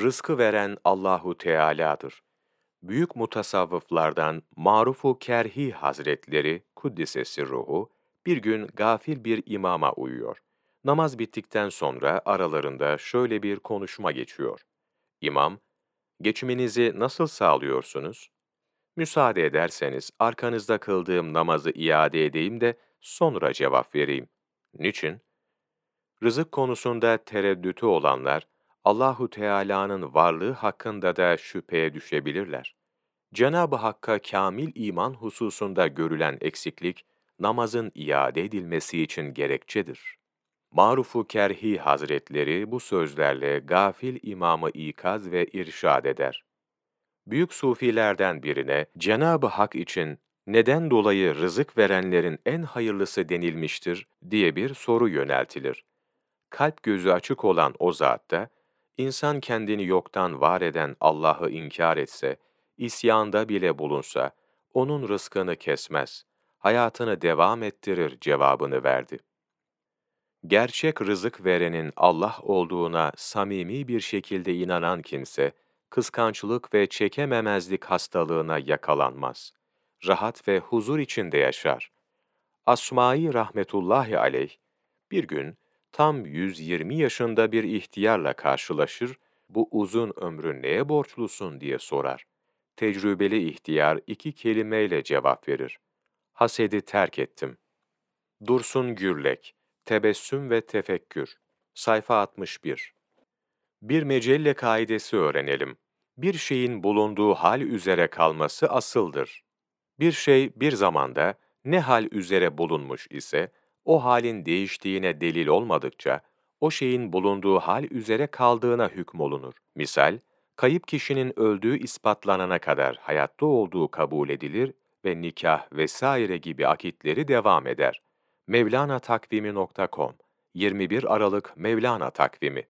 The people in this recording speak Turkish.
Rızkı veren Allahu Teala'dır. Büyük mutasavvıflardan Marufu Kerhi Hazretleri Kuddisesi ruhu bir gün gafil bir imama uyuyor. Namaz bittikten sonra aralarında şöyle bir konuşma geçiyor. İmam, geçiminizi nasıl sağlıyorsunuz? Müsaade ederseniz arkanızda kıldığım namazı iade edeyim de sonra cevap vereyim. Niçin? Rızık konusunda tereddütü olanlar, Allahu Teala'nın varlığı hakkında da şüpheye düşebilirler. Cenab-ı Hakk'a kamil iman hususunda görülen eksiklik, namazın iade edilmesi için gerekçedir. Marufu Kerhi Hazretleri bu sözlerle gafil imamı ikaz ve irşad eder. Büyük sufilerden birine Cenab-ı Hak için neden dolayı rızık verenlerin en hayırlısı denilmiştir diye bir soru yöneltilir. Kalp gözü açık olan o zat da, insan kendini yoktan var eden Allah'ı inkar etse, isyanda bile bulunsa, onun rızkını kesmez, hayatını devam ettirir cevabını verdi. Gerçek rızık verenin Allah olduğuna samimi bir şekilde inanan kimse, kıskançlık ve çekememezlik hastalığına yakalanmaz. Rahat ve huzur içinde yaşar. Asma-i rahmetullahi aleyh, bir gün tam 120 yaşında bir ihtiyarla karşılaşır, bu uzun ömrü neye borçlusun diye sorar. Tecrübeli ihtiyar iki kelimeyle cevap verir. Hasedi terk ettim. Dursun Gürlek, Tebessüm ve Tefekkür, sayfa 61 Bir mecelle kaidesi öğrenelim. Bir şeyin bulunduğu hal üzere kalması asıldır. Bir şey bir zamanda ne hal üzere bulunmuş ise, o halin değiştiğine delil olmadıkça, o şeyin bulunduğu hal üzere kaldığına hükmolunur. Misal, kayıp kişinin öldüğü ispatlanana kadar hayatta olduğu kabul edilir ve nikah vesaire gibi akitleri devam eder. Mevlana Takvimi.com 21 Aralık Mevlana Takvimi